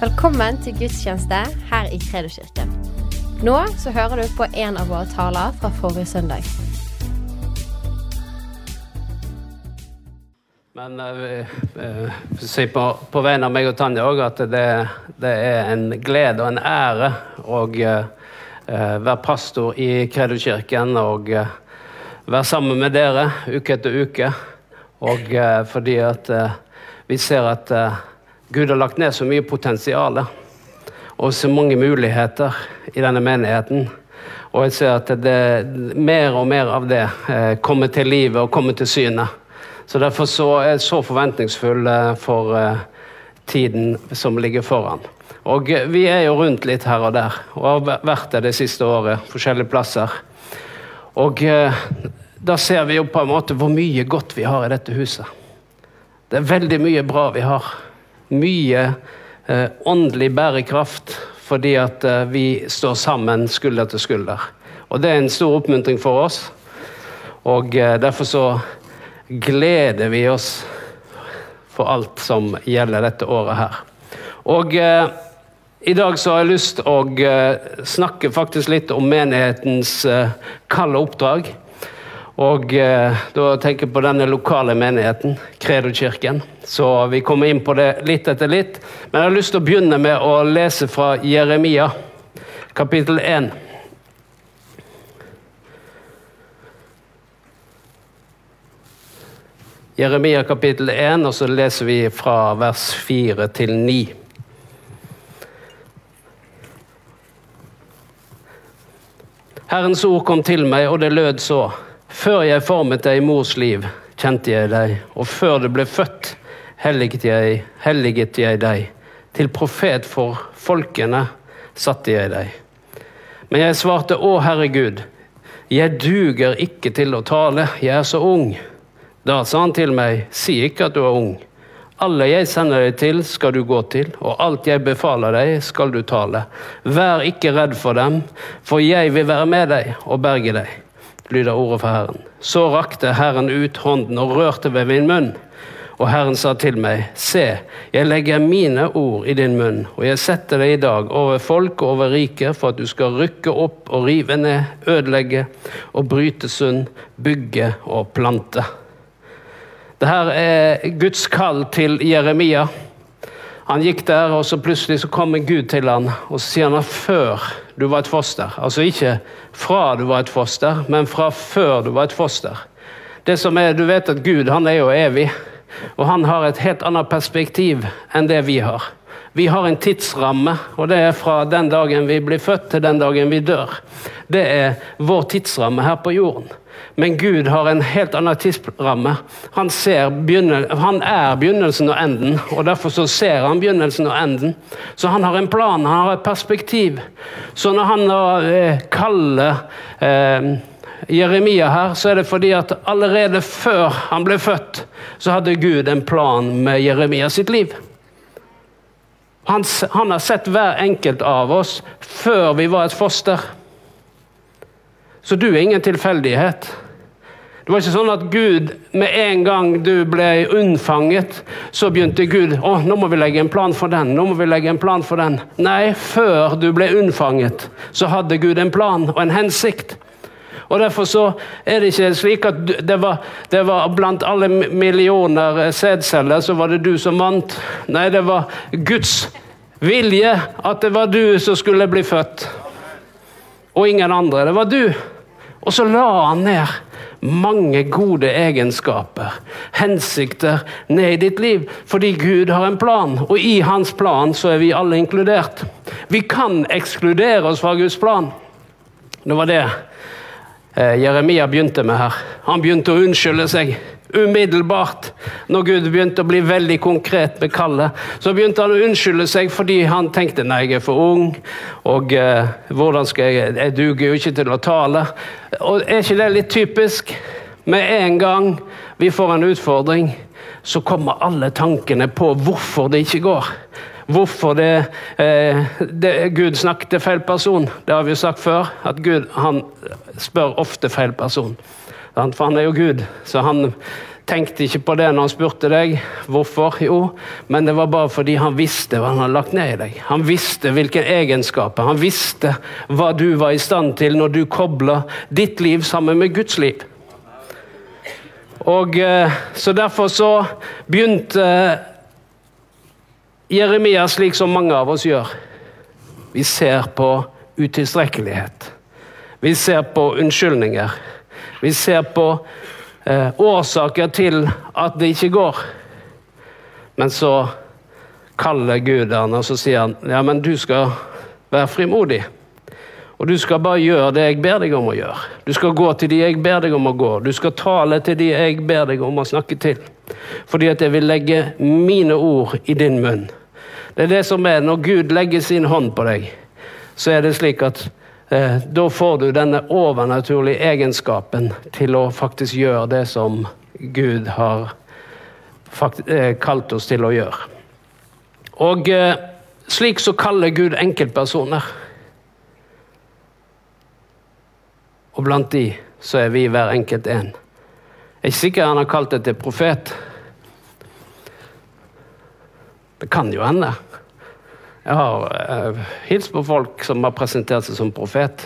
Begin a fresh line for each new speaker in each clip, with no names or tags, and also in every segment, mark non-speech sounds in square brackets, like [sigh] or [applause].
Velkommen til gudstjeneste her i Kredoskirken. Nå så hører du på en av våre taler fra forrige søndag.
Men eh, si på, på vegne av meg og Tanja òg at det, det er en glede og en ære å uh, være pastor i Kredoskirken og uh, være sammen med dere uke etter uke. Og fordi at vi ser at Gud har lagt ned så mye potensial og så mange muligheter i denne menigheten. Og jeg ser at det, mer og mer av det eh, kommer til livet og kommer til syne. Så Derfor så er jeg så forventningsfull eh, for eh, tiden som ligger foran. Og Vi er jo rundt litt her og der, og har vært der det siste året. forskjellige plasser. Og da ser vi jo på en måte hvor mye godt vi har i dette huset. Det er veldig mye bra vi har. Mye eh, åndelig bærekraft fordi at eh, vi står sammen skulder til skulder. Og det er en stor oppmuntring for oss. Og eh, derfor så gleder vi oss for alt som gjelder dette året her. Og eh, i dag så har jeg lyst til å eh, snakke faktisk litt om menighetens eh, kalde oppdrag. Og eh, da tenker jeg på denne lokale menigheten, Kredokirken. Så vi kommer inn på det litt etter litt. Men jeg har lyst til å begynne med å lese fra Jeremia, kapittel 1. Jeremia kapittel 1, og så leser vi fra vers 4 til 9. Herrens ord kom til meg, og det lød så. Før jeg formet deg i mors liv, kjente jeg deg, og før du ble født, helliget jeg, helliget jeg deg. Til profet for folkene satte jeg deg. Men jeg svarte, Å Herre Gud, jeg duger ikke til å tale, jeg er så ung. Da sa han til meg, si ikke at du er ung. Alle jeg sender deg til, skal du gå til, og alt jeg befaler deg, skal du tale. Vær ikke redd for dem, for jeg vil være med deg og berge deg, lyder ordet fra Herren. Så rakte Herren ut hånden og rørte ved min munn. Og Herren sa til meg, se, jeg legger mine ord i din munn, og jeg setter deg i dag over folk og over riket, for at du skal rykke opp og rive ned, ødelegge og bryte sund, bygge og plante. Dette er Guds kall til Jeremia. Han gikk der, og så plutselig så kommer Gud til han, og så sier han at før du var et foster. Altså ikke fra du var et foster, men fra før du var et foster. Det som er, Du vet at Gud han er jo evig, og han har et helt annet perspektiv enn det vi har. Vi har en tidsramme, og det er fra den dagen vi blir født til den dagen vi dør. Det er vår tidsramme her på jorden. Men Gud har en helt annen tidsramme. Han, han, er begynnelsen og enden, og derfor så ser han begynnelsen og enden. Så han har en plan, han har et perspektiv. Så når han eh, kaller eh, Jeremia her, så er det fordi at allerede før han ble født, så hadde Gud en plan med Jeremia sitt liv. Han, han har sett hver enkelt av oss før vi var et foster. Så du er ingen tilfeldighet. Det var ikke sånn at Gud, med en gang du ble unnfanget, så begynte Gud å, nå må vi legge en plan for den. nå må vi legge en plan for den. Nei, før du ble unnfanget, så hadde Gud en plan og en hensikt. Og Derfor så er det ikke slik at det var, det var blant alle millioner sædceller så var det du som vant. Nei, det var Guds vilje at det var du som skulle bli født. Og ingen andre. Det var du. Og så la han ned mange gode egenskaper, hensikter, ned i ditt liv. Fordi Gud har en plan, og i hans plan så er vi alle inkludert. Vi kan ekskludere oss fra Guds plan. Det var det eh, Jeremia begynte med her. Han begynte å unnskylde seg. Umiddelbart, når Gud begynte å bli veldig konkret med kallet, så begynte han å unnskylde seg fordi han tenkte nei, jeg er for ung, og eh, hvordan skal jeg Jeg duger jo ikke til å tale. Og Er ikke det litt typisk? Med en gang vi får en utfordring, så kommer alle tankene på hvorfor det ikke går. Hvorfor det, eh, det, Gud snakket til feil person. Det har vi jo sagt før, at Gud han spør ofte feil person. For han er jo Gud, så han tenkte ikke på det når han spurte deg hvorfor. Jo, men det var bare fordi han visste hva han hadde lagt ned i deg. Han visste hvilke egenskaper. Han visste hva du var i stand til når du kobla ditt liv sammen med Guds liv. Og eh, Så derfor så begynte Jeremia slik som mange av oss gjør. Vi ser på utilstrekkelighet. Vi ser på unnskyldninger. Vi ser på eh, årsaker til at det ikke går. Men så kaller Gud han, og så sier han ja, men du skal være frimodig. Og du skal bare gjøre det jeg ber deg om å gjøre. Du skal gå til de jeg ber deg om å gå. Du skal tale til de jeg ber deg om å snakke til. Fordi at jeg vil legge mine ord i din munn. Det er det som er når Gud legger sin hånd på deg, så er det slik at da får du denne overnaturlige egenskapen til å faktisk gjøre det som Gud har eh, kalt oss til å gjøre. Og eh, slik så kaller Gud enkeltpersoner. Og blant de så er vi hver enkelt en. Jeg er ikke sikker han har kalt det til profet. Det kan jo hende. Jeg har uh, hilst på folk som har presentert seg som profet.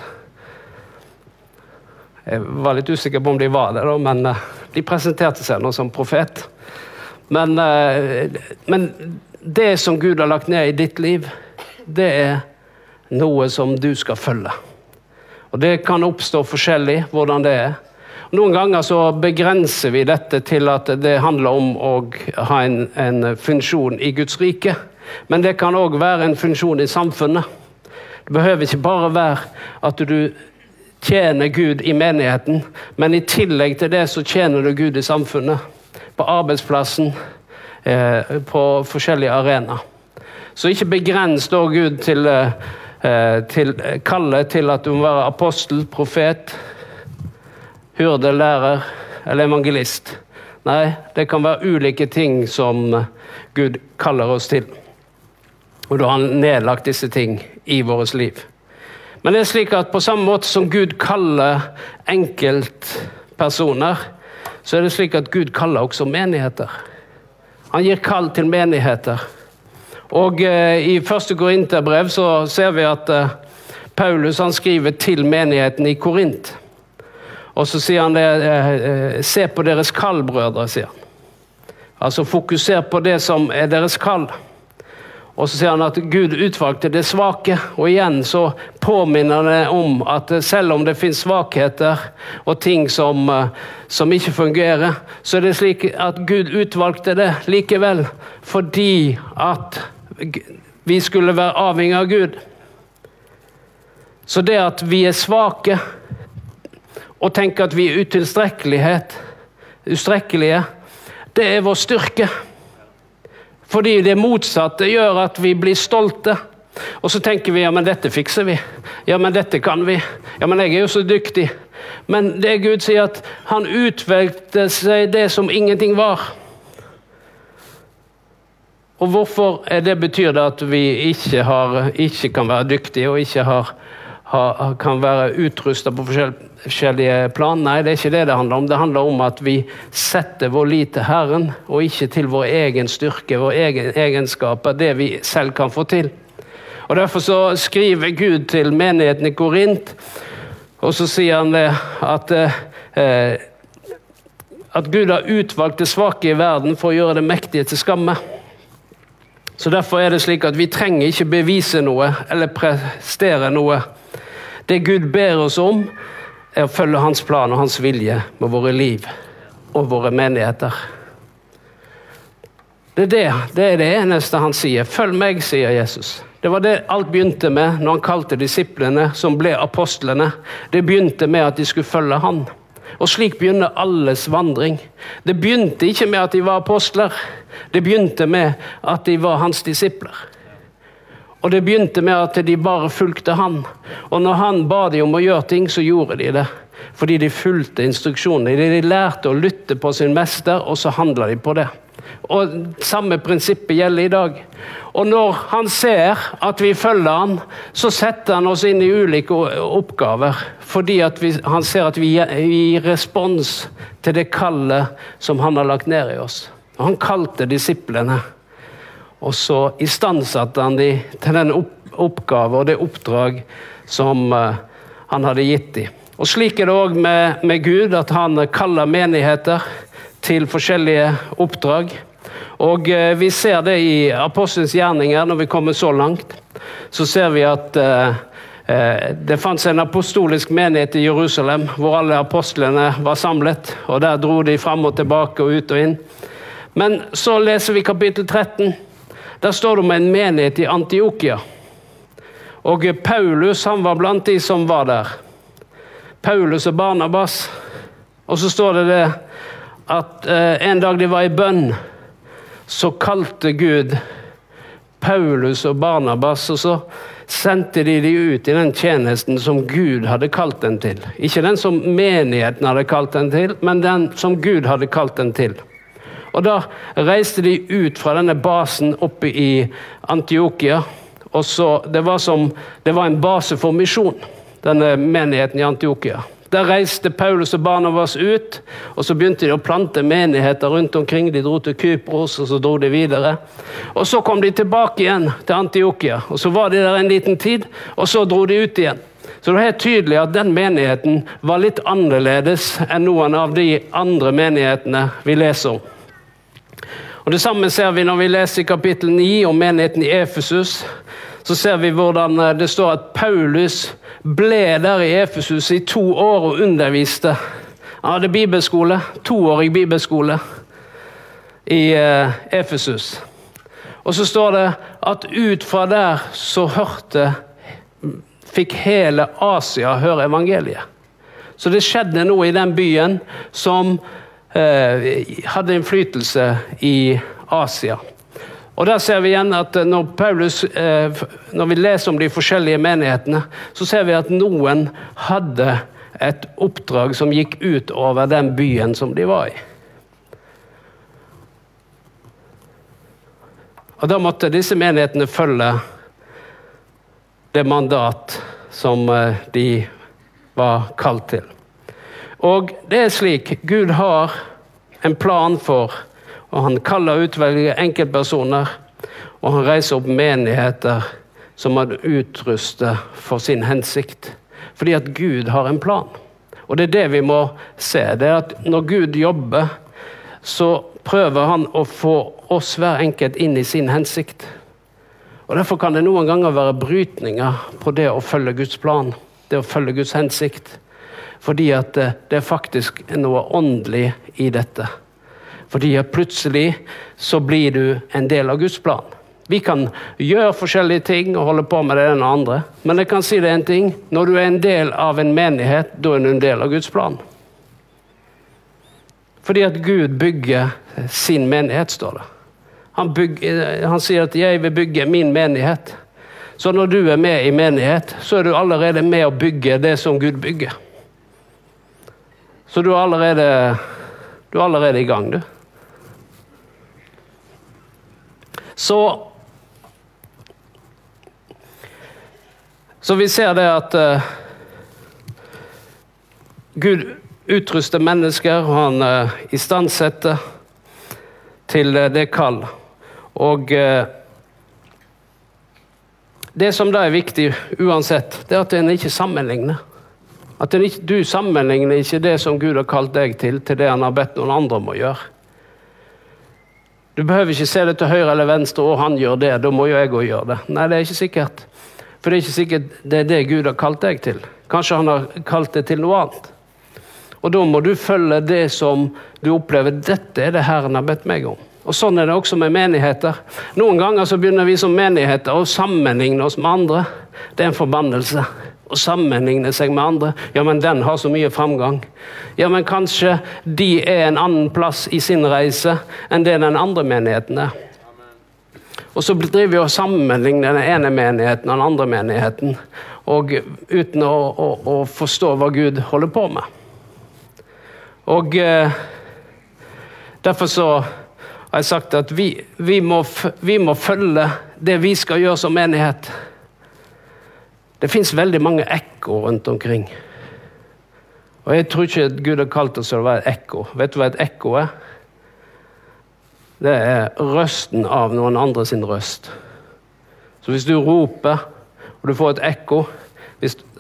Jeg var litt usikker på om de var det, da, men uh, de presenterte seg nå som profet. Men, uh, men det som Gud har lagt ned i ditt liv, det er noe som du skal følge. Og Det kan oppstå forskjellig hvordan det er. Noen ganger så begrenser vi dette til at det handler om å ha en, en funksjon i Guds rike. Men det kan òg være en funksjon i samfunnet. Det behøver ikke bare være at du tjener Gud i menigheten, men i tillegg til det så tjener du Gud i samfunnet. På arbeidsplassen, eh, på forskjellige arenaer. Så ikke begrens da Gud til eh, Eh, til kallet til at du må være apostel, profet, hyrde, lærer eller evangelist. Nei, det kan være ulike ting som Gud kaller oss til. Og da har han nedlagt disse ting i vårt liv. Men det er slik at på samme måte som Gud kaller enkeltpersoner, så er det slik at Gud kaller også menigheter. Han gir kall til menigheter. Og eh, I første Korinterbrev så ser vi at eh, Paulus han skriver til menigheten i Korint. Og så sier han det eh, Se på deres kall, brødre, sier han. Altså fokuser på det som er deres kall. Og så sier han at Gud utvalgte det svake. Og igjen så påminner det om at selv om det finnes svakheter og ting som, som ikke fungerer, så er det slik at Gud utvalgte det likevel fordi at vi skulle være avhengig av Gud. Så det at vi er svake og tenker at vi er utilstrekkelighet, ustrekkelige, det er vår styrke. Fordi det motsatte gjør at vi blir stolte. Og så tenker vi ja, men dette fikser vi. Ja, men dette kan vi. Ja, men jeg er jo så dyktig. Men det Gud sier, at han utvalgte seg det som ingenting var. Og hvorfor det betyr det at vi ikke, har, ikke kan være dyktige og ikke har, har, kan være utrusta på forskjellige plan? Nei, det er ikke det det handler om. Det handler om at vi setter vår lit til Herren, og ikke til vår egen styrke, vår egen egenskaper, det vi selv kan få til. Og Derfor så skriver Gud til menigheten i Korint, og så sier han det at eh, at Gud har utvalgt det svake i verden for å gjøre det mektige til skamme. Så Derfor er det slik at vi trenger ikke bevise noe eller prestere noe. Det Gud ber oss om, er å følge Hans plan og Hans vilje med våre liv og våre menigheter. Det er det, det er det eneste han sier. Følg meg, sier Jesus. Det var det alt begynte med når han kalte disiplene, som ble apostlene. Det begynte med at de skulle følge han. Og slik begynner alles vandring. Det begynte ikke med at de var apostler. Det begynte med at de var hans disipler. Og det begynte med at de bare fulgte han. Og når han ba dem om å gjøre ting, så gjorde de det. Fordi de fulgte instruksjonene. De lærte å lytte på sin mester, og så handla de på det. Og samme prinsippet gjelder i dag. Og når han ser at vi følger han, så setter han oss inn i ulike oppgaver. Fordi vi, han ser at vi gir respons til det kallet som han har lagt ned i oss. Og han kalte disiplene, og så istandsatte han dem til den oppgave og det oppdrag som uh, han hadde gitt dem. Og Slik er det òg med, med Gud, at han kaller menigheter til forskjellige oppdrag. Og eh, Vi ser det i apostelens gjerninger, når vi kommer så langt. Så ser vi at eh, eh, det fantes en apostolisk menighet i Jerusalem hvor alle apostlene var samlet. og Der dro de fram og tilbake og ut og inn. Men så leser vi kapittel 13. Der står det om en menighet i Antiokia. Og Paulus han var blant de som var der. Paulus og Barnabas. Og så står det det at eh, en dag de var i bønn, så kalte Gud Paulus og Barnabas, og så sendte de de ut i den tjenesten som Gud hadde kalt dem til. Ikke den som menigheten hadde kalt dem til, men den som Gud hadde kalt dem til. Og Da reiste de ut fra denne basen oppe i Antiokia. og så, Det var som det var en base for misjon, denne menigheten i Antiokia. Der reiste Paulus og Barnabas ut, og så begynte de å plante menigheter rundt omkring. De dro til Kypros, og så dro de videre. Og Så kom de tilbake igjen til Antiokia, og så var de der en liten tid, og så dro de ut igjen. Så det er helt tydelig at den menigheten var litt annerledes enn noen av de andre menighetene vi leser om. Og Det samme ser vi når vi leser i kapittel 9 om menigheten i Efesus. Så ser vi hvordan det står at Paulus ble der i Efesus i to år og underviste. Han hadde bibelskole, toårig bibelskole i uh, Efesus. Og så står det at ut fra der så hørte Fikk hele Asia høre evangeliet. Så det skjedde noe i den byen som hadde innflytelse i Asia. Og der ser vi igjen at eh, når, Paulus, eh, når vi leser om de forskjellige menighetene, så ser vi at noen hadde et oppdrag som gikk ut over den byen som de var i. Og Da måtte disse menighetene følge det mandat som eh, de var kalt til. Og det er slik Gud har en plan for og han kaller og enkeltpersoner, og han reiser opp menigheter som han utruster for sin hensikt. Fordi at Gud har en plan. Og det er det vi må se. det er at Når Gud jobber, så prøver han å få oss hver enkelt inn i sin hensikt. Og Derfor kan det noen ganger være brytninger på det å følge Guds plan, det å følge Guds hensikt. Fordi at det er faktisk noe åndelig i dette. Fordi at plutselig så blir du en del av Guds plan. Vi kan gjøre forskjellige ting og holde på med det ene og andre, men jeg kan si det en ting. Når du er en del av en menighet, da er du en del av Guds plan. Fordi at Gud bygger sin menighet, står det. Han, bygger, han sier at 'jeg vil bygge min menighet'. Så når du er med i menighet, så er du allerede med å bygge det som Gud bygger. Så du er allerede, du er allerede i gang, du. Så Så vi ser det at uh, Gud utruster mennesker, og han uh, istandsetter til uh, det kall. Og uh, det som da er viktig uansett, det er at en ikke sammenligner. At du sammenligner ikke det som Gud har kalt deg til, til det han har bedt noen andre om å gjøre. Du behøver ikke se det til høyre eller venstre, og han gjør det, da må jo jeg òg gjøre det. Nei, det er ikke sikkert. For det er ikke sikkert det er det Gud har kalt deg til. Kanskje han har kalt det til noe annet. Og da må du følge det som du opplever. Dette er det Herren har bedt meg om. Og Sånn er det også med menigheter. Noen ganger så begynner vi som menigheter å sammenligne oss med andre. Det er en forbannelse å sammenligne seg med andre. Ja, men den har så mye framgang. Ja, men kanskje de er en annen plass i sin reise enn det den andre menigheten er. Og så driver vi og sammenligner den ene menigheten og den andre menigheten, og uten å, å, å forstå hva Gud holder på med. Og eh, derfor så har jeg sagt at vi, vi, må, vi må følge det vi skal gjøre som menighet. Det fins veldig mange ekko rundt omkring. Og jeg tror ikke at Gud har kalt oss til å være et ekko. Vet du hva et ekko er? Det er røsten av noen andre sin røst. Så hvis du roper, og du får et ekko,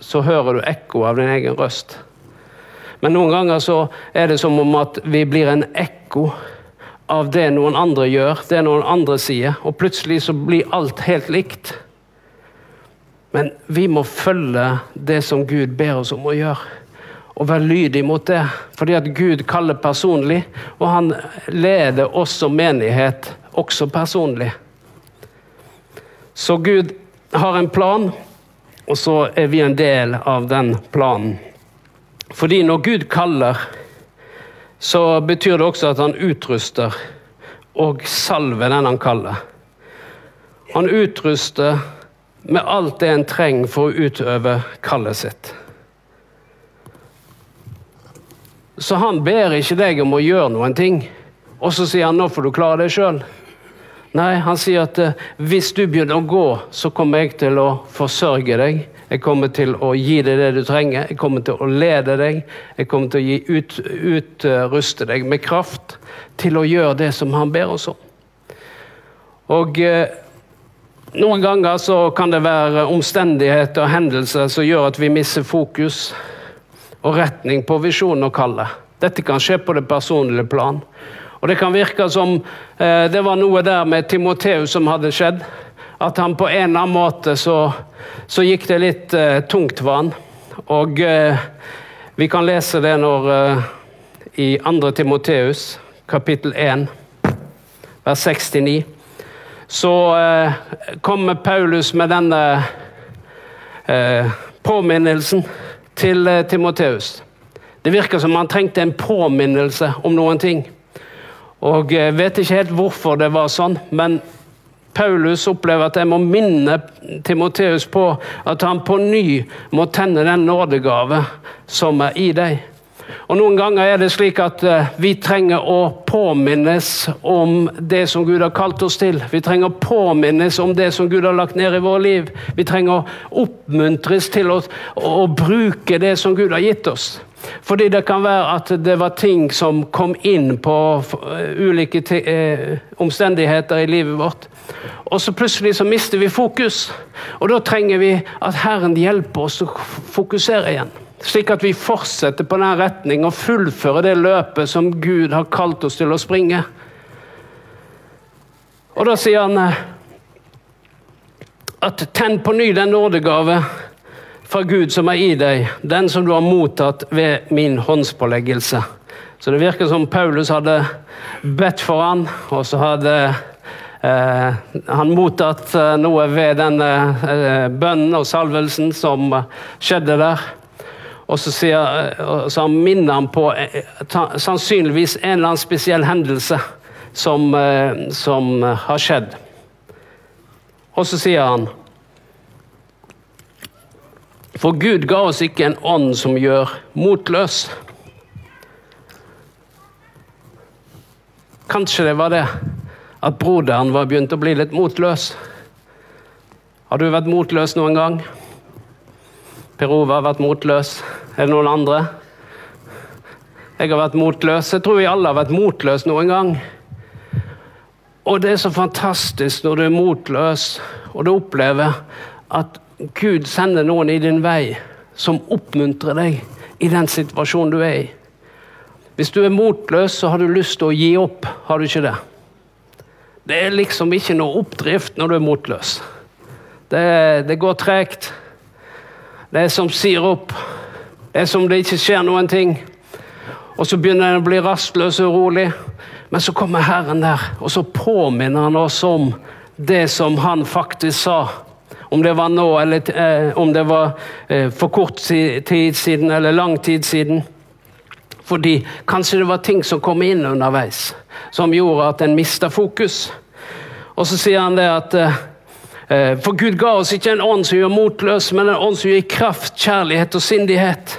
så hører du ekko av din egen røst. Men noen ganger så er det som om at vi blir en ekko av det noen andre gjør, det noen andre sier, og plutselig så blir alt helt likt. Men vi må følge det som Gud ber oss om å gjøre og være lydig mot det. Fordi at Gud kaller personlig, og han leder oss som menighet også personlig. Så Gud har en plan, og så er vi en del av den planen. Fordi når Gud kaller, så betyr det også at han utruster og salver den han kaller. Han utruster med alt det en trenger for å utøve kallet sitt. Så han ber ikke deg om å gjøre noen ting, og så sier han nå får du klare deg sjøl. Nei, han sier at eh, hvis du begynner å gå, så kommer jeg til å forsørge deg. Jeg kommer til å gi deg det du trenger, jeg kommer til å lede deg. Jeg kommer til å gi ut, utruste deg med kraft til å gjøre det som han ber oss om. Og eh, noen ganger så kan det være omstendigheter og hendelser som gjør at vi mister fokus og retning på visjonen og kallet. Dette kan skje på det personlige plan. Og Det kan virke som eh, det var noe der med Timoteus som hadde skjedd. At han på en eller annen måte så, så gikk det litt eh, tungt for han. Og eh, vi kan lese det når eh, i 2. Timoteus, kapittel 1, vers 69. Så eh, kommer Paulus med denne eh, påminnelsen til eh, Timoteus. Det virker som han trengte en påminnelse om noen ting. Og jeg eh, vet ikke helt hvorfor det var sånn, men Paulus opplever at jeg må minne Timoteus på at han på ny må tenne den nådegave som er i deg. Og Noen ganger er det slik at uh, vi trenger å påminnes om det som Gud har kalt oss til. Vi trenger å påminnes om det som Gud har lagt ned i vårt liv. Vi trenger å oppmuntres til å, å, bruke det som Gud har gitt oss. Fordi det kan være at det var ting som kom inn på uh, ulike uh, omstendigheter i livet vårt. Og så plutselig så mister vi fokus. Og da trenger vi at Herren hjelper oss å fokusere igjen. Slik at vi fortsetter på den retning og fullfører det løpet som Gud har kalt oss til å springe. Og da sier han eh, at tenn på ny den nådegave fra Gud som er i deg, den som du har mottatt ved min håndspåleggelse. Så det virker som Paulus hadde bedt for han, og så hadde eh, han mottatt eh, noe ved den eh, bønnen og salvelsen som skjedde der. Og så, sier, så minner han på eh, sannsynligvis en eller annen spesiell hendelse som, eh, som har skjedd. Og så sier han For Gud ga oss ikke en ånd som gjør motløs. Kanskje det var det at broderen var begynt å bli litt motløs. Har du vært motløs noen gang? Per Ove har vært motløs. Er det noen andre? Jeg har vært motløs. Jeg tror vi alle har vært motløse noen gang. Og det er så fantastisk når du er motløs og du opplever at Gud sender noen i din vei som oppmuntrer deg i den situasjonen du er i. Hvis du er motløs, så har du lyst til å gi opp, har du ikke det? Det er liksom ikke noe oppdrift når du er motløs. Det, det går tregt. Det er som sier opp. Det er som det ikke skjer noen ting. Og så begynner en å bli rastløs og urolig. Men så kommer Herren der, og så påminner han oss om det som han faktisk sa. Om det var nå, eller eh, om det var eh, for kort tid siden eller lang tid siden. Fordi kanskje det var ting som kom inn underveis, som gjorde at en mista fokus. Og så sier han det at eh, for Gud ga oss ikke en ånd som gjør motløs, men en ånd som gir kraft, kjærlighet og sindighet.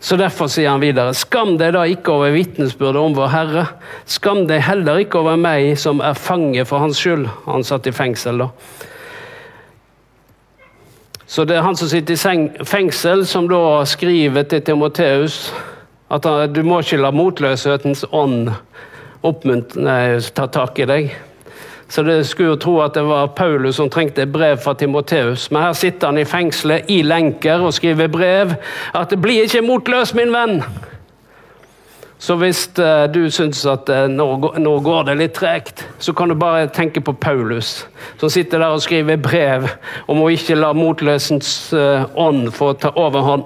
Så derfor sier han videre, skam deg da ikke over vitnesbyrdet om vår Herre. Skam deg heller ikke over meg som er fange for hans skyld. Han satt i fengsel da. Så det er han som sitter i fengsel, som da skriver til Timoteus at han, du må ikke la motløshetens ånd ta tak i deg. Så det skulle jo tro at det var Paulus som trengte et brev fra Timoteus. Men her sitter han i fengselet i lenker og skriver brev. At det blir ikke motløs, min venn! Så hvis uh, du syns at uh, nå, går det litt tregt, så kan du bare tenke på Paulus, som sitter der og skriver brev om å ikke la motløsens uh, ånd få ta overhånd.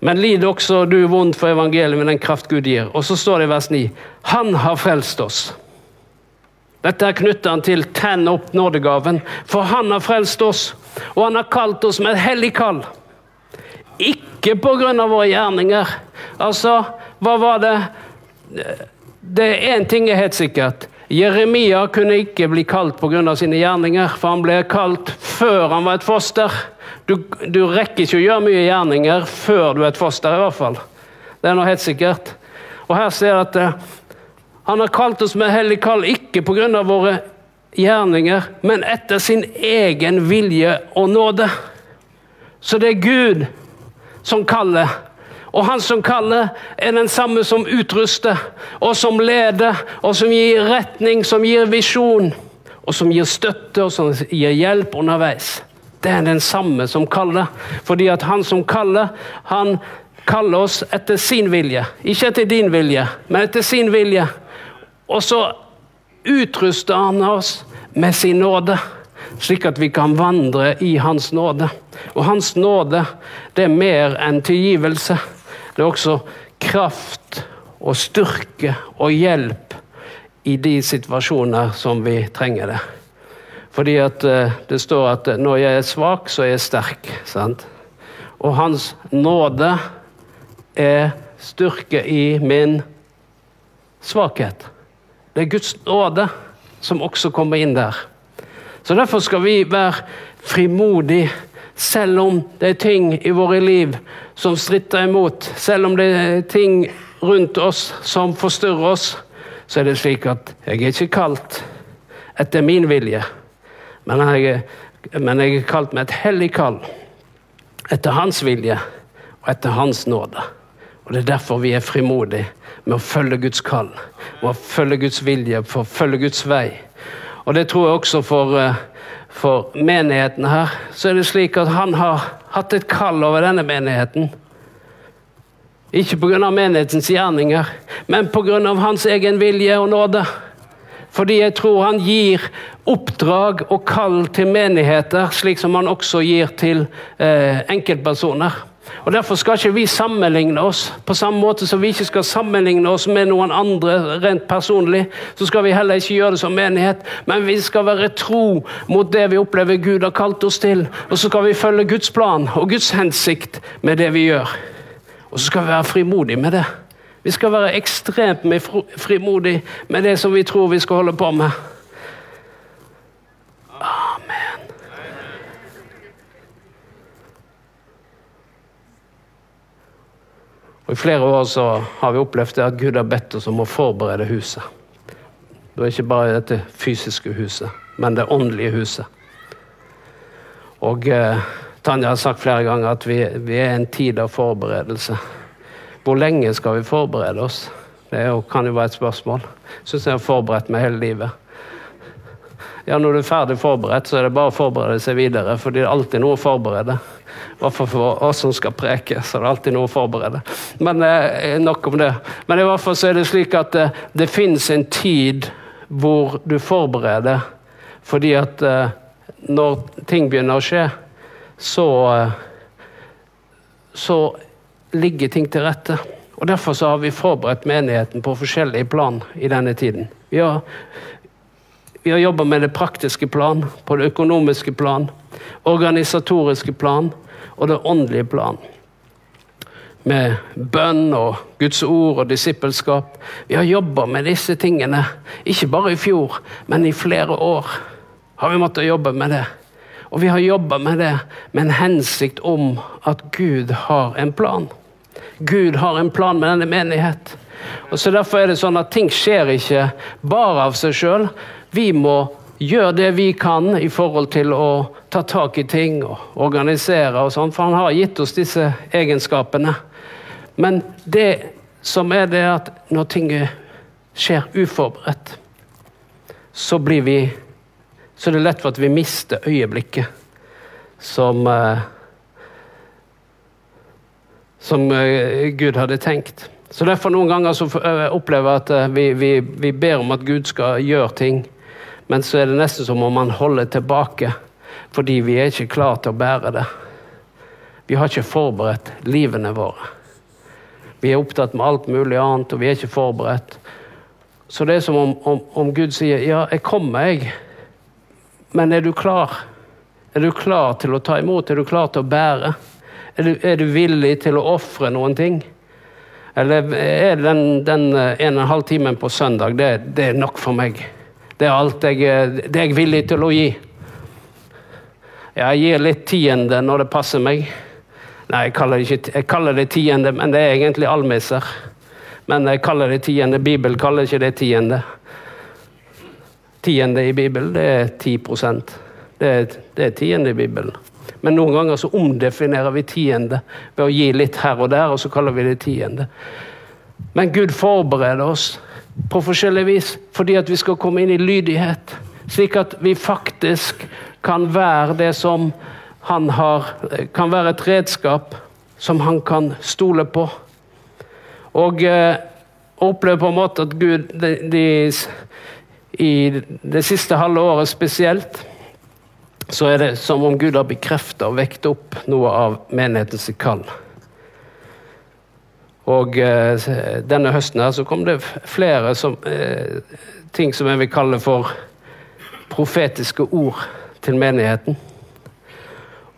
Men lid også du vondt for evangeliet med den kraft Gud gir. Og så står det i vers 9.: Han har frelst oss. Dette er han til 'tenn opp nådegaven', for han har frelst oss, og han har kalt oss med et hellig kall. Ikke pga. våre gjerninger. Altså, hva var det Det er én ting er helt sikkert. Jeremia kunne ikke bli kalt pga. sine gjerninger, for han ble kalt før han var et foster. Du, du, rekker ikke å gjøre mye gjerninger før du er et foster, i hvert fall. Det er noe helt sikkert. Og her ser jeg at uh, han har kalt oss med hellig kall ikke pga. våre gjerninger, men etter sin egen vilje og nåde. Så det er Gud som kaller. Og han som kaller, er den samme som utruster, og som leder, og som gir retning, som gir visjon, og som gir støtte, og som gir hjelp underveis. Det er den samme som kaller. Fordi at han som kaller, han kaller oss etter sin vilje. Ikke etter din vilje, men etter sin vilje. Og så utruster han oss med sin nåde, slik at vi kan vandre i hans nåde. Og hans nåde, det er mer enn tilgivelse. Det er også kraft og styrke og hjelp i de situasjoner som vi trenger det. Fordi at eh, det står at eh, når jeg er svak, så er jeg sterk. Sant? Og Hans nåde er styrke i min svakhet. Det er Guds nåde som også kommer inn der. Så Derfor skal vi være frimodige, selv om det er ting i våre liv som stritter imot. Selv om det er ting rundt oss som forstyrrer oss, så er det slik at jeg er ikke kalt etter min vilje. Men jeg, men jeg er kalt med et hellig kall etter hans vilje og etter hans nåde. Og Det er derfor vi er frimodige med å følge Guds kall, med å følge Guds vilje, for å følge Guds vei. Og Det tror jeg også for, eh, for menigheten her. Så er det slik at han har hatt et kall over denne menigheten. Ikke pga. menighetens gjerninger, men pga. hans egen vilje og nåde. Fordi jeg tror han gir oppdrag og kall til menigheter, slik som han også gir til eh, enkeltpersoner. Og Derfor skal ikke vi sammenligne oss. På samme måte som vi ikke skal sammenligne oss med noen andre rent personlig, så skal vi heller ikke gjøre det som menighet. Men vi skal være tro mot det vi opplever Gud har kalt oss til. Og så skal vi følge Guds plan og Guds hensikt med det vi gjør. Og så skal vi være frimodige med det. Vi skal være ekstremt frimodige med det som vi tror vi skal holde på med. Amen. Og I flere år så har vi opplevd at Gud har bedt oss om å forberede huset. Det er ikke bare dette fysiske huset, men det åndelige huset. Og eh, Tanja har sagt flere ganger at vi, vi er en tid av forberedelse. Hvor lenge skal vi forberede oss? Det jo, kan jo være et spørsmål. Syns jeg har forberedt meg hele livet. Ja, Når du er ferdig forberedt, så er det bare å forberede seg videre. For det er alltid noe å forberede. I for oss som skal preke, så er det alltid noe å forberede. Men eh, nok om det. Men i hvert fall så er det slik at eh, det fins en tid hvor du forbereder fordi at eh, når ting begynner å skje, så eh, så ligger ting til rette. Og Derfor så har vi forberedt menigheten på forskjellige plan i denne tiden. Vi har, vi har jobba med det praktiske plan, på det økonomiske plan, organisatoriske plan og det åndelige plan. Med bønn og Guds ord og disippelskap. Vi har jobba med disse tingene, ikke bare i fjor, men i flere år har vi måttet jobbe med det. Og vi har jobba med det med en hensikt om at Gud har en plan. Gud har en plan med denne menighet. Og så Derfor er det sånn at ting skjer ikke bare av seg sjøl. Vi må gjøre det vi kan i forhold til å ta tak i ting og organisere og sånn, for han har gitt oss disse egenskapene. Men det som er det at når ting skjer uforberedt, så blir vi Så det er lett for at vi mister øyeblikket som eh, Som eh, Gud hadde tenkt. Så derfor Noen ganger så eh, opplever jeg at vi, vi, vi ber om at Gud skal gjøre ting, men så er det nesten som om han holder tilbake fordi vi er ikke klare til å bære det. Vi har ikke forberedt livene våre. Vi er opptatt med alt mulig annet, og vi er ikke forberedt. Så det er som om, om, om Gud sier 'ja, jeg kommer, jeg', men er du klar? Er du klar til å ta imot? Er du klar til å bære? Er du, er du villig til å ofre noen ting? Eller er den, den en og en halv timen på søndag det, det, er nok for meg? Det er alt jeg, det er jeg villig til å gi. Jeg gir litt tiende når det passer meg. Nei, jeg kaller, det ikke, jeg kaller det tiende, men det er egentlig almisser. Men jeg kaller det tiende. Bibelen kaller ikke det tiende. Tiende i Bibelen, det er 10 det er, det er tiende i Bibelen. Men noen ganger så omdefinerer vi tiende ved å gi litt her og der, og så kaller vi det tiende. Men Gud forbereder oss på forskjellig vis fordi at vi skal komme inn i lydighet. Slik at vi faktisk kan være det som han har, kan være et redskap som han kan stole på. Og eh, opplever på en måte at Gud de, de, i det siste halve året spesielt så er det som om Gud har bekrefta og vekt opp noe av menighetens kall. Og eh, denne høsten her så kom det flere som, eh, ting som jeg vil kalle for profetiske ord til menigheten.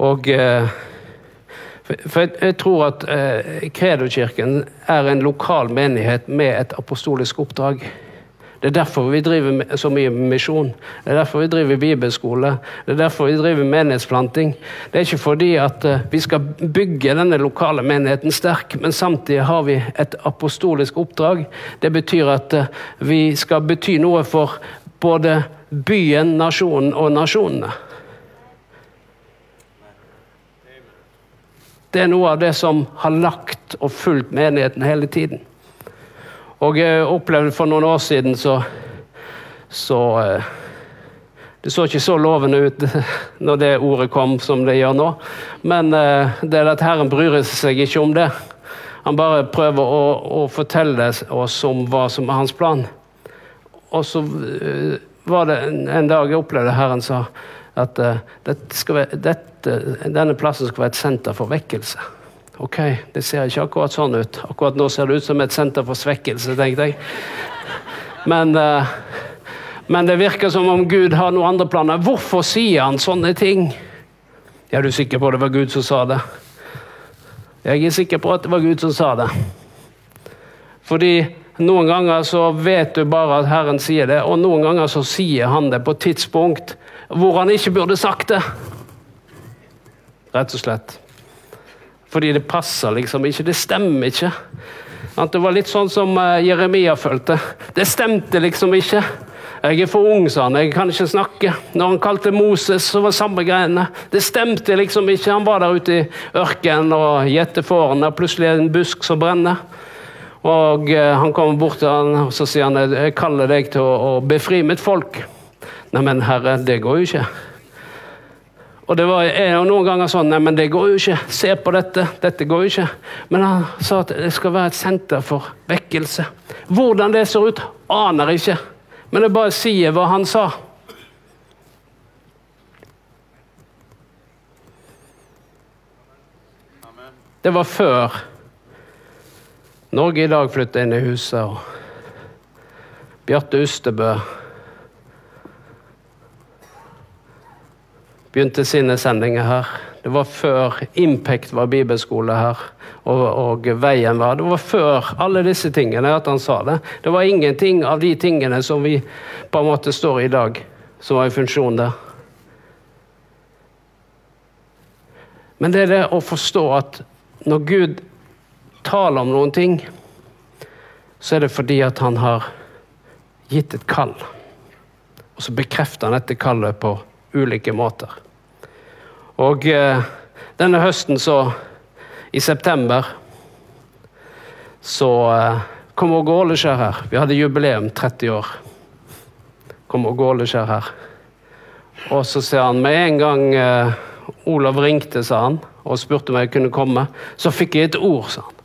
Og eh, For jeg, jeg tror at eh, Kredo-kirken er en lokal menighet med et apostolisk oppdrag. Det er derfor vi driver så mye misjon. Det er derfor vi driver bibelskole. Det er derfor vi driver menighetsplanting. Det er ikke fordi at uh, vi skal bygge denne lokale menigheten sterk, men samtidig har vi et apostolisk oppdrag. Det betyr at uh, vi skal bety noe for både byen, nasjonen og nasjonene. Det er noe av det som har lagt og fulgt menigheten hele tiden. Og jeg opplevde for noen år siden så, så eh, Det så ikke så lovende ut [laughs] når det ordet kom som det gjør nå. Men eh, det er at Herren bryr seg ikke om det. Han bare prøver å, å fortelle oss om hva som er hans plan. Og så eh, var det en dag jeg opplevde Herren sa at dette være, dette, denne plassen skal være et senter for vekkelse. Ok, det ser ikke akkurat sånn ut. Akkurat nå ser det ut som et senter for svekkelse, tenkte jeg. Men, uh, men det virker som om Gud har noen andre planer. Hvorfor sier han sånne ting? Er du sikker på det var Gud som sa det? Jeg er sikker på at det var Gud som sa det. Fordi noen ganger så vet du bare at Herren sier det, og noen ganger så sier han det på et tidspunkt hvor han ikke burde sagt det. Rett og slett. Fordi det passer liksom ikke. Det stemmer ikke. At det var litt sånn som eh, Jeremia følte. Det stemte liksom ikke. Jeg er for ung, sa han. Jeg kan ikke snakke. Når han kalte Moses, så var det samme greiene. Det stemte liksom ikke. Han var der ute i ørkenen og gjette fårene, plutselig er det en busk som brenner. Og eh, han kommer bort til han, og så sier han jeg kaller deg til å, å befri mitt folk. Neimen, herre, det går jo ikke. Og det var er jo noen ganger sånn Nei, men det går jo ikke. Se på dette. Dette går jo ikke. Men han sa at det skal være et senter for vekkelse. Hvordan det ser ut, aner jeg ikke. Men jeg bare sier hva han sa. Det var før Norge i dag flytta inn i huset. og Bjarte Ustebø begynte sine sendinger her. Det var før Impact var bibelskole her, og, og, Veien var. Det var før alle disse tingene at han sa det. Det var ingenting av de tingene som vi på en måte står i i dag, som var i funksjon der. Men det er det å forstå at når Gud taler om noen ting, så er det fordi at han har gitt et kall. Og så bekrefter han dette kallet på ulike måter. Og eh, denne høsten, så I september så eh, kom Åge Åleskjær her. Vi hadde jubileum 30 år. Kom Åge Åleskjær her. Og så ser han med en gang eh, Olav ringte, sa han, og spurte om jeg kunne komme. Så fikk jeg et ord, sa han.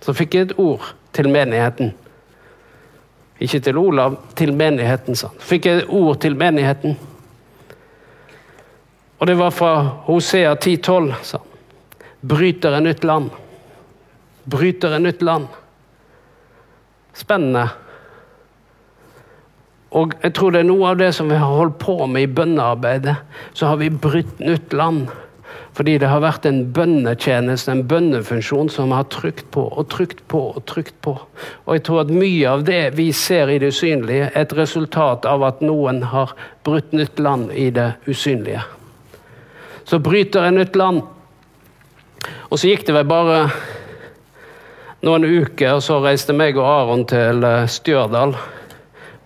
Så fikk jeg et ord til menigheten. Ikke til Olav, til menigheten, sa han. Fikk jeg et ord til menigheten. Og det var fra Hosea 10,12, sa han. Bryter et nytt land. Bryter et nytt land. Spennende. Og jeg tror det er noe av det som vi har holdt på med i bønnearbeidet. Så har vi brutt nytt land. Fordi det har vært en bønnetjeneste, en bønnefunksjon, som har trykt på og trykt på og trykt på. Og jeg tror at mye av det vi ser i det usynlige, er et resultat av at noen har brutt nytt land i det usynlige. Så bryter en nytt land. Og så gikk det vel bare noen uker, og så reiste meg og Aron til eh, Stjørdal.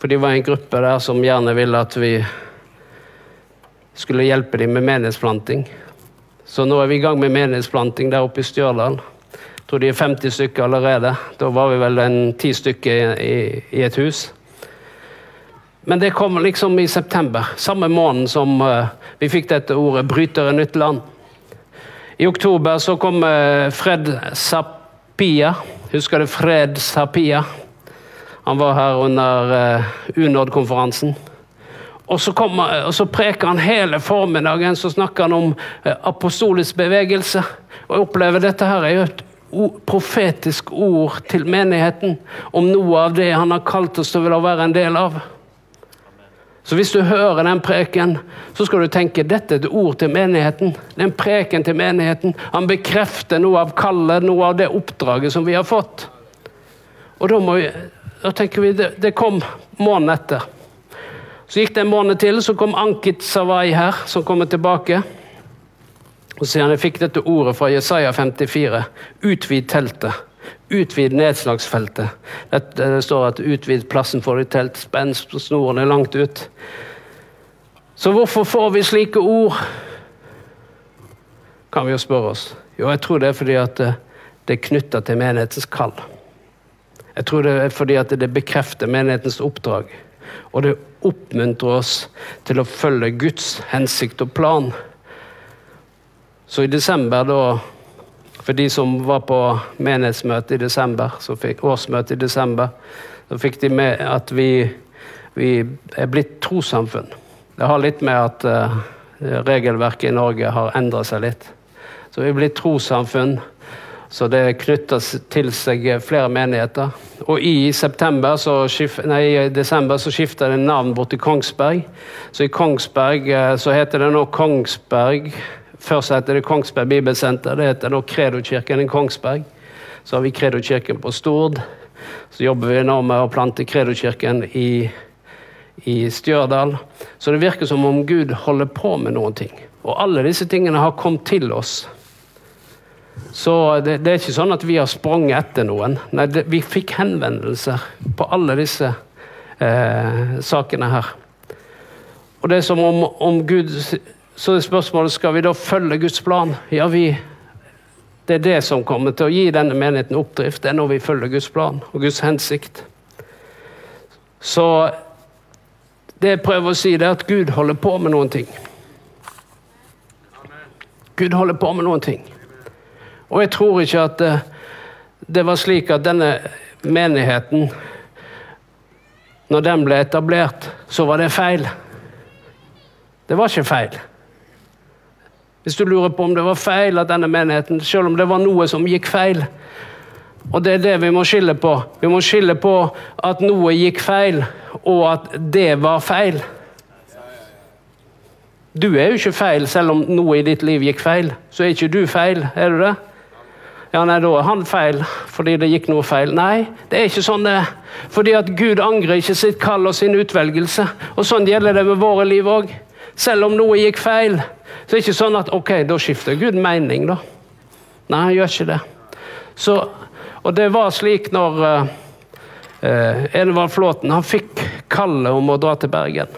For de var en gruppe der som gjerne ville at vi skulle hjelpe dem med menighetsplanting. Så nå er vi i gang med menighetsplanting der oppe i Stjørdal. Jeg tror de er 50 stykker allerede. Da var vi vel en ti stykker i, i, et hus. Men det kom liksom i september, samme måned som uh, vi fikk dette ordet 'bryter et nytt land'. I oktober så kom uh, Fred Sapia. Husker du Fred Sapia? Han var her under uh, UNOD-konferansen. Og så, kom, og så, preker han hele formiddagen så snakker han om apostolisk bevegelse. Og jeg opplever dette her er jo et profetisk ord til menigheten om noe av det han har kalt oss til å være en del av. Så hvis du hører den preken, så skal du tenke dette er et ord til menigheten. Er preken til menigheten. Han bekrefter noe av kallet, noe av det oppdraget som vi har fått. Og da, vi, da tenker vi det, det kom måneden etter. Så gikk det en måned til, så kom Ankit Savai her, som kommer tilbake. Og han jeg fikk dette ordet fra Jesaja 54. Utvid teltet. Utvid nedslagsfeltet. Det, står at 'utvid plassen for ditt telt', spenn snorene langt ut. Så hvorfor får vi slike ord? Kan vi jo spørre oss. Jo, jeg tror det er fordi at det, det er knytta til menighetens kall. Jeg tror det er fordi at det bekrefter menighetens oppdrag. Og det oppmuntrer oss til å følge Guds hensikt og plan. Så i desember da for de som var på menighetsmøte i desember, fikk, årsmøte i desember, så fikk de med at vi, vi er blitt trossamfunn. Det har litt med at uh, regelverket i Norge har endra seg litt. Så vi er blitt trossamfunn. Så det knytter til seg flere menigheter. Og i, så skif, nei, i desember så skifter det navn bort til Kongsberg. Så i Kongsberg uh, så heter det nå Kongsberg Først heter det Kongsberg Bibelsenter. Det heter nå Kredokirken i Kongsberg. Så har vi Kredokirken på Stord. Så jobber vi nå med å plante Kredokirken i, i Stjørdal. Så det virker som om Gud holder på med noen ting. Og alle disse tingene har kommet til oss. Så det, det er ikke sånn at vi har sprunget etter noen. Nei, det, vi fikk henvendelser på alle disse eh, sakene her. Og det er som om, om Gud så er spørsmålet skal vi da følge Guds plan. Ja, vi, det er det som kommer til å gi denne menigheten oppdrift. Det er når vi følger Guds plan og Guds hensikt. Så det jeg prøver å si, det er at Gud holder på med noen ting. Gud holder på med noen ting. Og jeg tror ikke at det, det var slik at denne menigheten, når den ble etablert, så var det feil. Det var ikke feil. Hvis du lurer på om det var feil at denne menigheten, selv om det var noe som gikk feil. Og det er det vi må skille på. Vi må skille på at noe gikk feil, og at det var feil. Du er jo ikke feil selv om noe i ditt liv gikk feil. Så er ikke du feil, er du det? Ja, nei, da er han feil fordi det gikk noe feil. Nei, det er ikke sånn det er. Fordi at Gud angrer ikke sitt kall og sin utvelgelse. Og sånn gjelder det med våre liv òg. Selv om noe gikk feil, Så det er ikke sånn at ok, da skifter Gud mening, da. Nei, han gjør ikke det. Så, og det var slik når uh, uh, Enevald Flåten han fikk kallet om å dra til Bergen.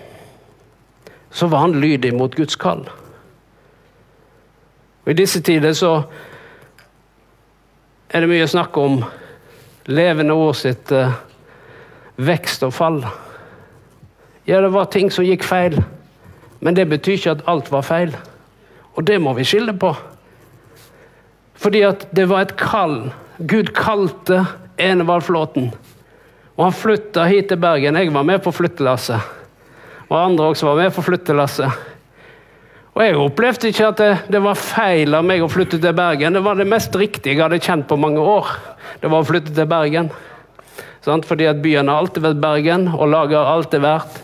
Så var han lydig mot Guds kall. Og I disse tider så er det mye snakk om levende ord sitt uh, vekst og fall. Ja, det var ting som gikk feil, men det betyr ikke at alt var feil. Og det må vi skille på. Fordi at det var et kall. Gud kalte Enevald Flåten. Og han flytta hit til Bergen. Jeg var med på flyttelasset. Og andre også var med på flyttelasset. Og jeg opplevde ikke at det, det, var feil av meg å flytte til Bergen. Det var det mest riktige jeg hadde kjent på mange år. Det var å flytte til Bergen. Sånn? Fordi at byen har alltid vært Bergen, og laget har alltid vært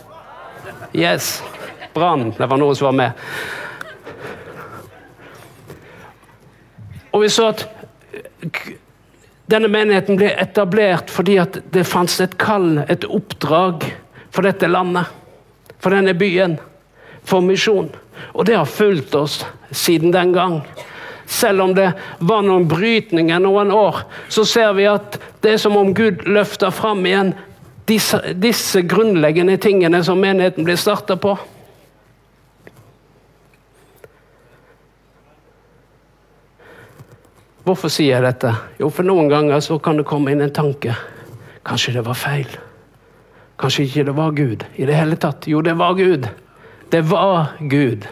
Yes. Brann. Det var noen som var med. Og vi så at denne menigheten ble etablert fordi at det fantes et kall, et oppdrag, for dette landet. For denne byen. For misjon. Og det har fulgt oss siden den gang. Selv om det var noen brytninger noen år, så ser vi at det er som om Gud løfter fram igjen disse, disse grunnleggende tingene som menigheten ble starta på. Hvorfor sier jeg dette? Jo, for noen ganger så kan det komme inn en tanke. Kanskje det var feil? Kanskje ikke det var Gud i det hele tatt? Jo, det var Gud. Det var Gud.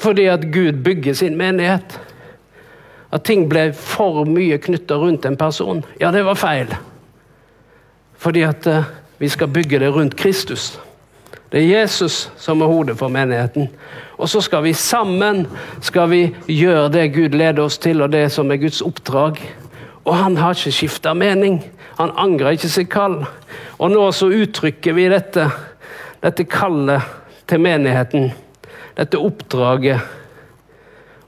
Fordi at Gud bygger sin menighet. At ting ble for mye knytta rundt en person. Ja, det var feil. Fordi at uh, vi skal bygge det rundt Kristus. Det er Jesus som er hodet for menigheten. Og så skal vi sammen skal vi gjøre det Gud leder oss til, og det som er Guds oppdrag. Og han har ikke skifta mening. Han angrer ikke sitt kall. Og nå så uttrykker vi dette, dette kallet til menigheten. Dette oppdraget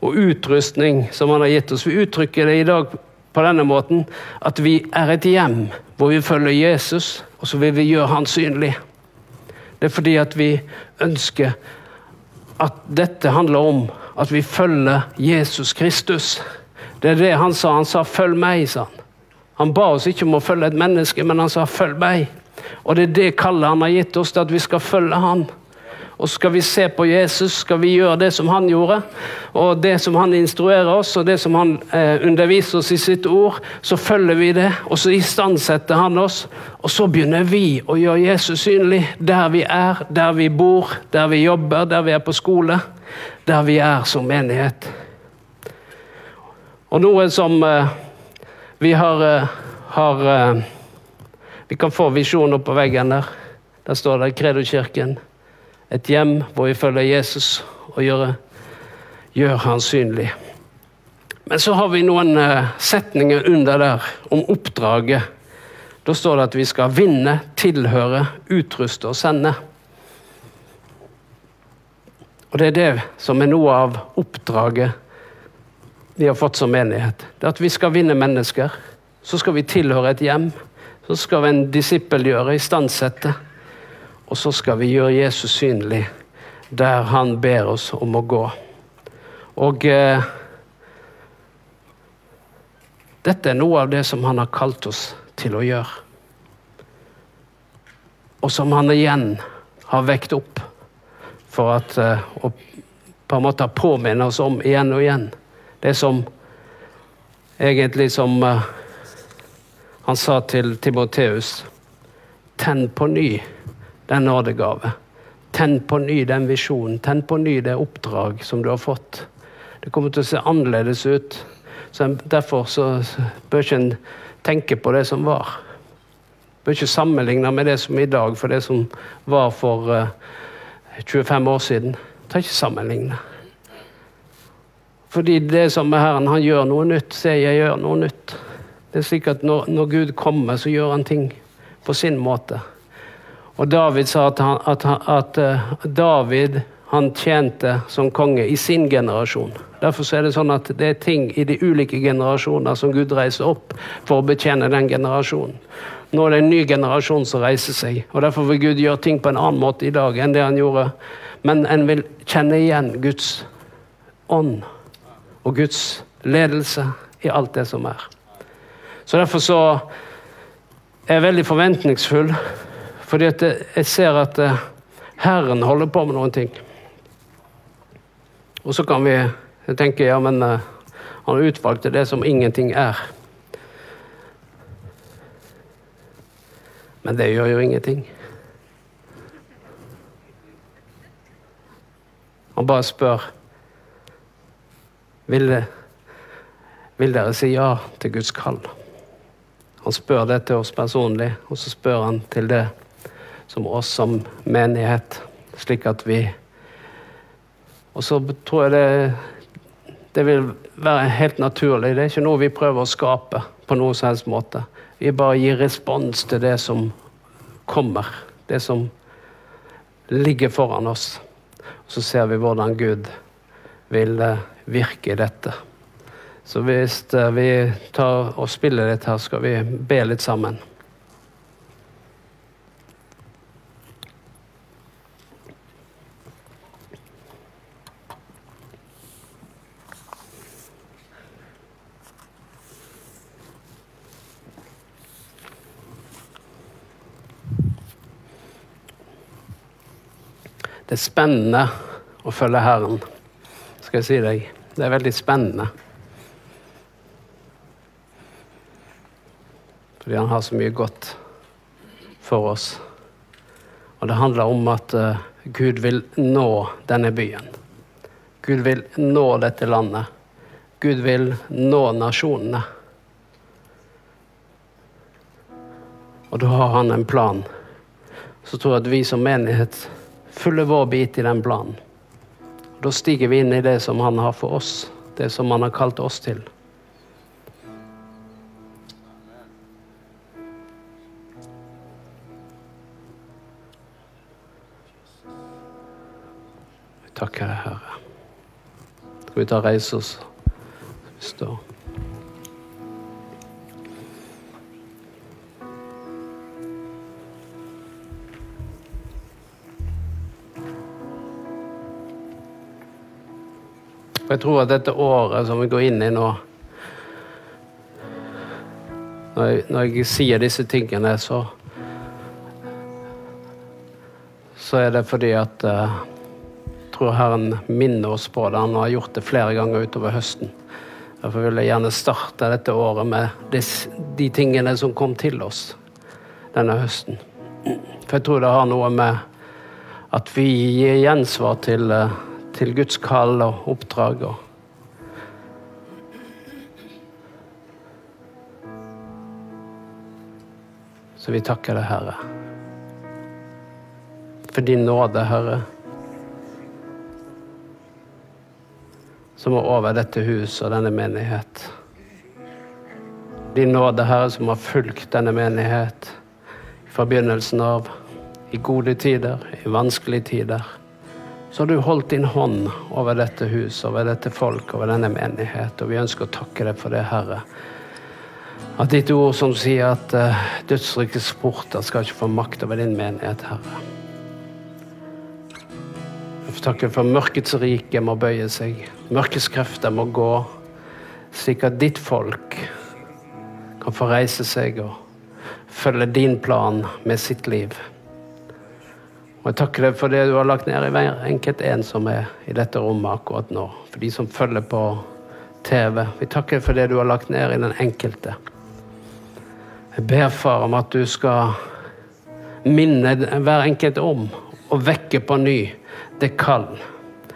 og utrustning som han har gitt oss. Vi uttrykker det i dag på denne måten at vi er et hjem hvor vi følger Jesus, og så vil vi gjøre han synlig. Det er fordi at vi ønsker at dette handler om at vi følger Jesus Kristus. Det er det han sa. Han sa 'følg meg', sa han. Han ba oss ikke om å følge et menneske, men han sa 'følg meg'. Og det er det kallet han har gitt oss, at vi skal følge han. Og skal vi se på Jesus, skal vi gjøre det som han gjorde, og det som han instruerer oss, og det som han eh, underviser oss i sitt ord, så følger vi det, og så istandsetter han oss. Og så begynner vi å gjøre Jesus synlig der vi er, der vi bor, der vi jobber, der vi er på skole, der vi er som menighet. Og noe som eh, vi har, eh, har eh, Vi kan få visjoner på veggen der. Der står det Kredo-kirken. Et hjem hvor vi følger Jesus og gjør, gjør han synlig. Men så har vi noen uh, setninger under der om oppdraget. Da står det at vi skal vinne, tilhøre, utruste og sende. Og det er det som er noe av oppdraget vi har fått som menighet. Det er at vi skal vinne mennesker. Så skal vi tilhøre et hjem. Så skal vi en disippelgjøre, istandsette. Og så skal vi gjøre Jesus synlig der han ber oss om å gå. Og eh, dette er noe av det som han har kalt oss til å gjøre. Og som han igjen har vekt opp for at eh, å på en måte påminne oss om igjen og igjen. Det som egentlig som eh, han sa til Timoteus Tenn på ny den nådegave. Tenn på ny den visjonen. Tenn på ny det oppdrag som du har fått. Det kommer til å se annerledes ut. Så derfor så bør ikke en tenke på det som var. Bør ikke sammenligne med det som er i dag, for det som var for uh, eh, 25 år siden. Ta ikke sammenligne. Fordi det som er Herren, han gjør noe nytt. Se, jeg gjør noe nytt. Det er slik at når, når Gud kommer, så gjør han ting på sin måte. Og David sa at, han, at, at uh, David han tjente som konge i sin generasjon. Derfor er det sånn at det er ting i de ulike generasjoner som Gud reiser opp for å betjene den generasjonen. Nå er det en ny generasjon som reiser seg. og Derfor vil Gud gjøre ting på en annen måte i dag enn det han gjorde. Men en vil kjenne igjen Guds ånd og Guds ledelse i alt det som er. Så Derfor så er jeg veldig forventningsfull, fordi at jeg ser at eh, Herren holder på med noen ting. Og så kan vi tenke ja, men eh, han utvalgte det som ingenting er. Men det gjør jo ingenting. Han bare spør vil, vil dere si ja til Guds kall. Han spør det til oss personlig, og så spør han til det som oss som menighet, slik at vi Og så tror jeg det, det vil være helt naturlig. Det er ikke noe vi prøver å skape på noen som helst måte. Vi bare gir respons til det som kommer, det som ligger foran oss. Så ser vi hvordan Gud vil eh, virke i dette. Så hvis eh, vi tar og spiller litt her, skal vi be litt sammen. Det er spennende å følge Herren, skal jeg si deg. Det er veldig spennende. Fordi han har så mye godt for oss. Og det handler om at uh, Gud vil nå denne byen. Gud vil nå dette landet. Gud vil nå nasjonene. Og da har han en plan. Så tror jeg at vi som menighet fyller vår bit i den planen. Da stiger vi inn i det som han har for oss, det som han har kalt oss til. Vi takker deg, Herre. Skal vi ta reise oss? Vi står. For jeg tror at dette året som vi går inn i nå Når jeg, når jeg sier disse tingene, så Så er det fordi at jeg tror Herren minner oss på det. Han har gjort det flere ganger utover høsten. Derfor vil jeg gjerne starte dette året med de, de tingene som kom til oss denne høsten. For jeg tror det har noe med at vi gir gjensvar til uh, til Guds kall og oppdrag. Og Så vi takker deg, Herre, for din nåde, Herre, som er over dette hus og denne menighet. Din nåde, Herre, som har fulgt denne menighet fra begynnelsen av, i gode tider, i vanskelige tider så har du holdt din hånd over dette huset, over dette folk, over denne menighet. Og vi ønsker å takke deg for det, Herre. At ditt ord som sier at uh, dødsrikets porter skal ikke få makt over din menighet, Herre. Jeg får takke for mørkets rike må bøye seg. Mørkets krefter må gå, slik at ditt folk kan få reise seg og følge din plan med sitt liv. Og jeg takker deg for det du har lagt ned i hver enkelt en som er i dette rommet akkurat nå. For de som følger på TV. Vi takker deg for det du har lagt ned i den enkelte. Jeg ber, far, om at du skal minne hver enkelt om å vekke på ny det kall.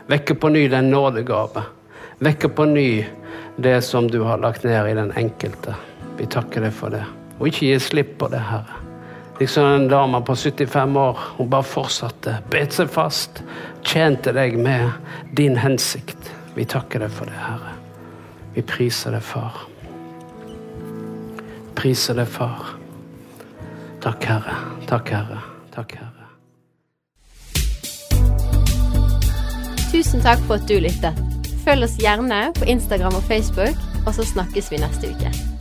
Vekke på ny den nådegave. Vekke på ny det som du har lagt ned i den enkelte. Vi takker deg for det. Og ikke gi slipp på det, Herre. Liksom en dame på 75 år. Hun bare fortsatte. Bet seg fast. Tjente deg med din hensikt. Vi takker deg for det, Herre. Vi priser deg, far. Priser deg, far. Takk, Herre. Takk, Herre. Takk, Herre.
Tusen takk for at du lyttet. Følg oss gjerne på Instagram og Facebook, og så snakkes vi neste uke.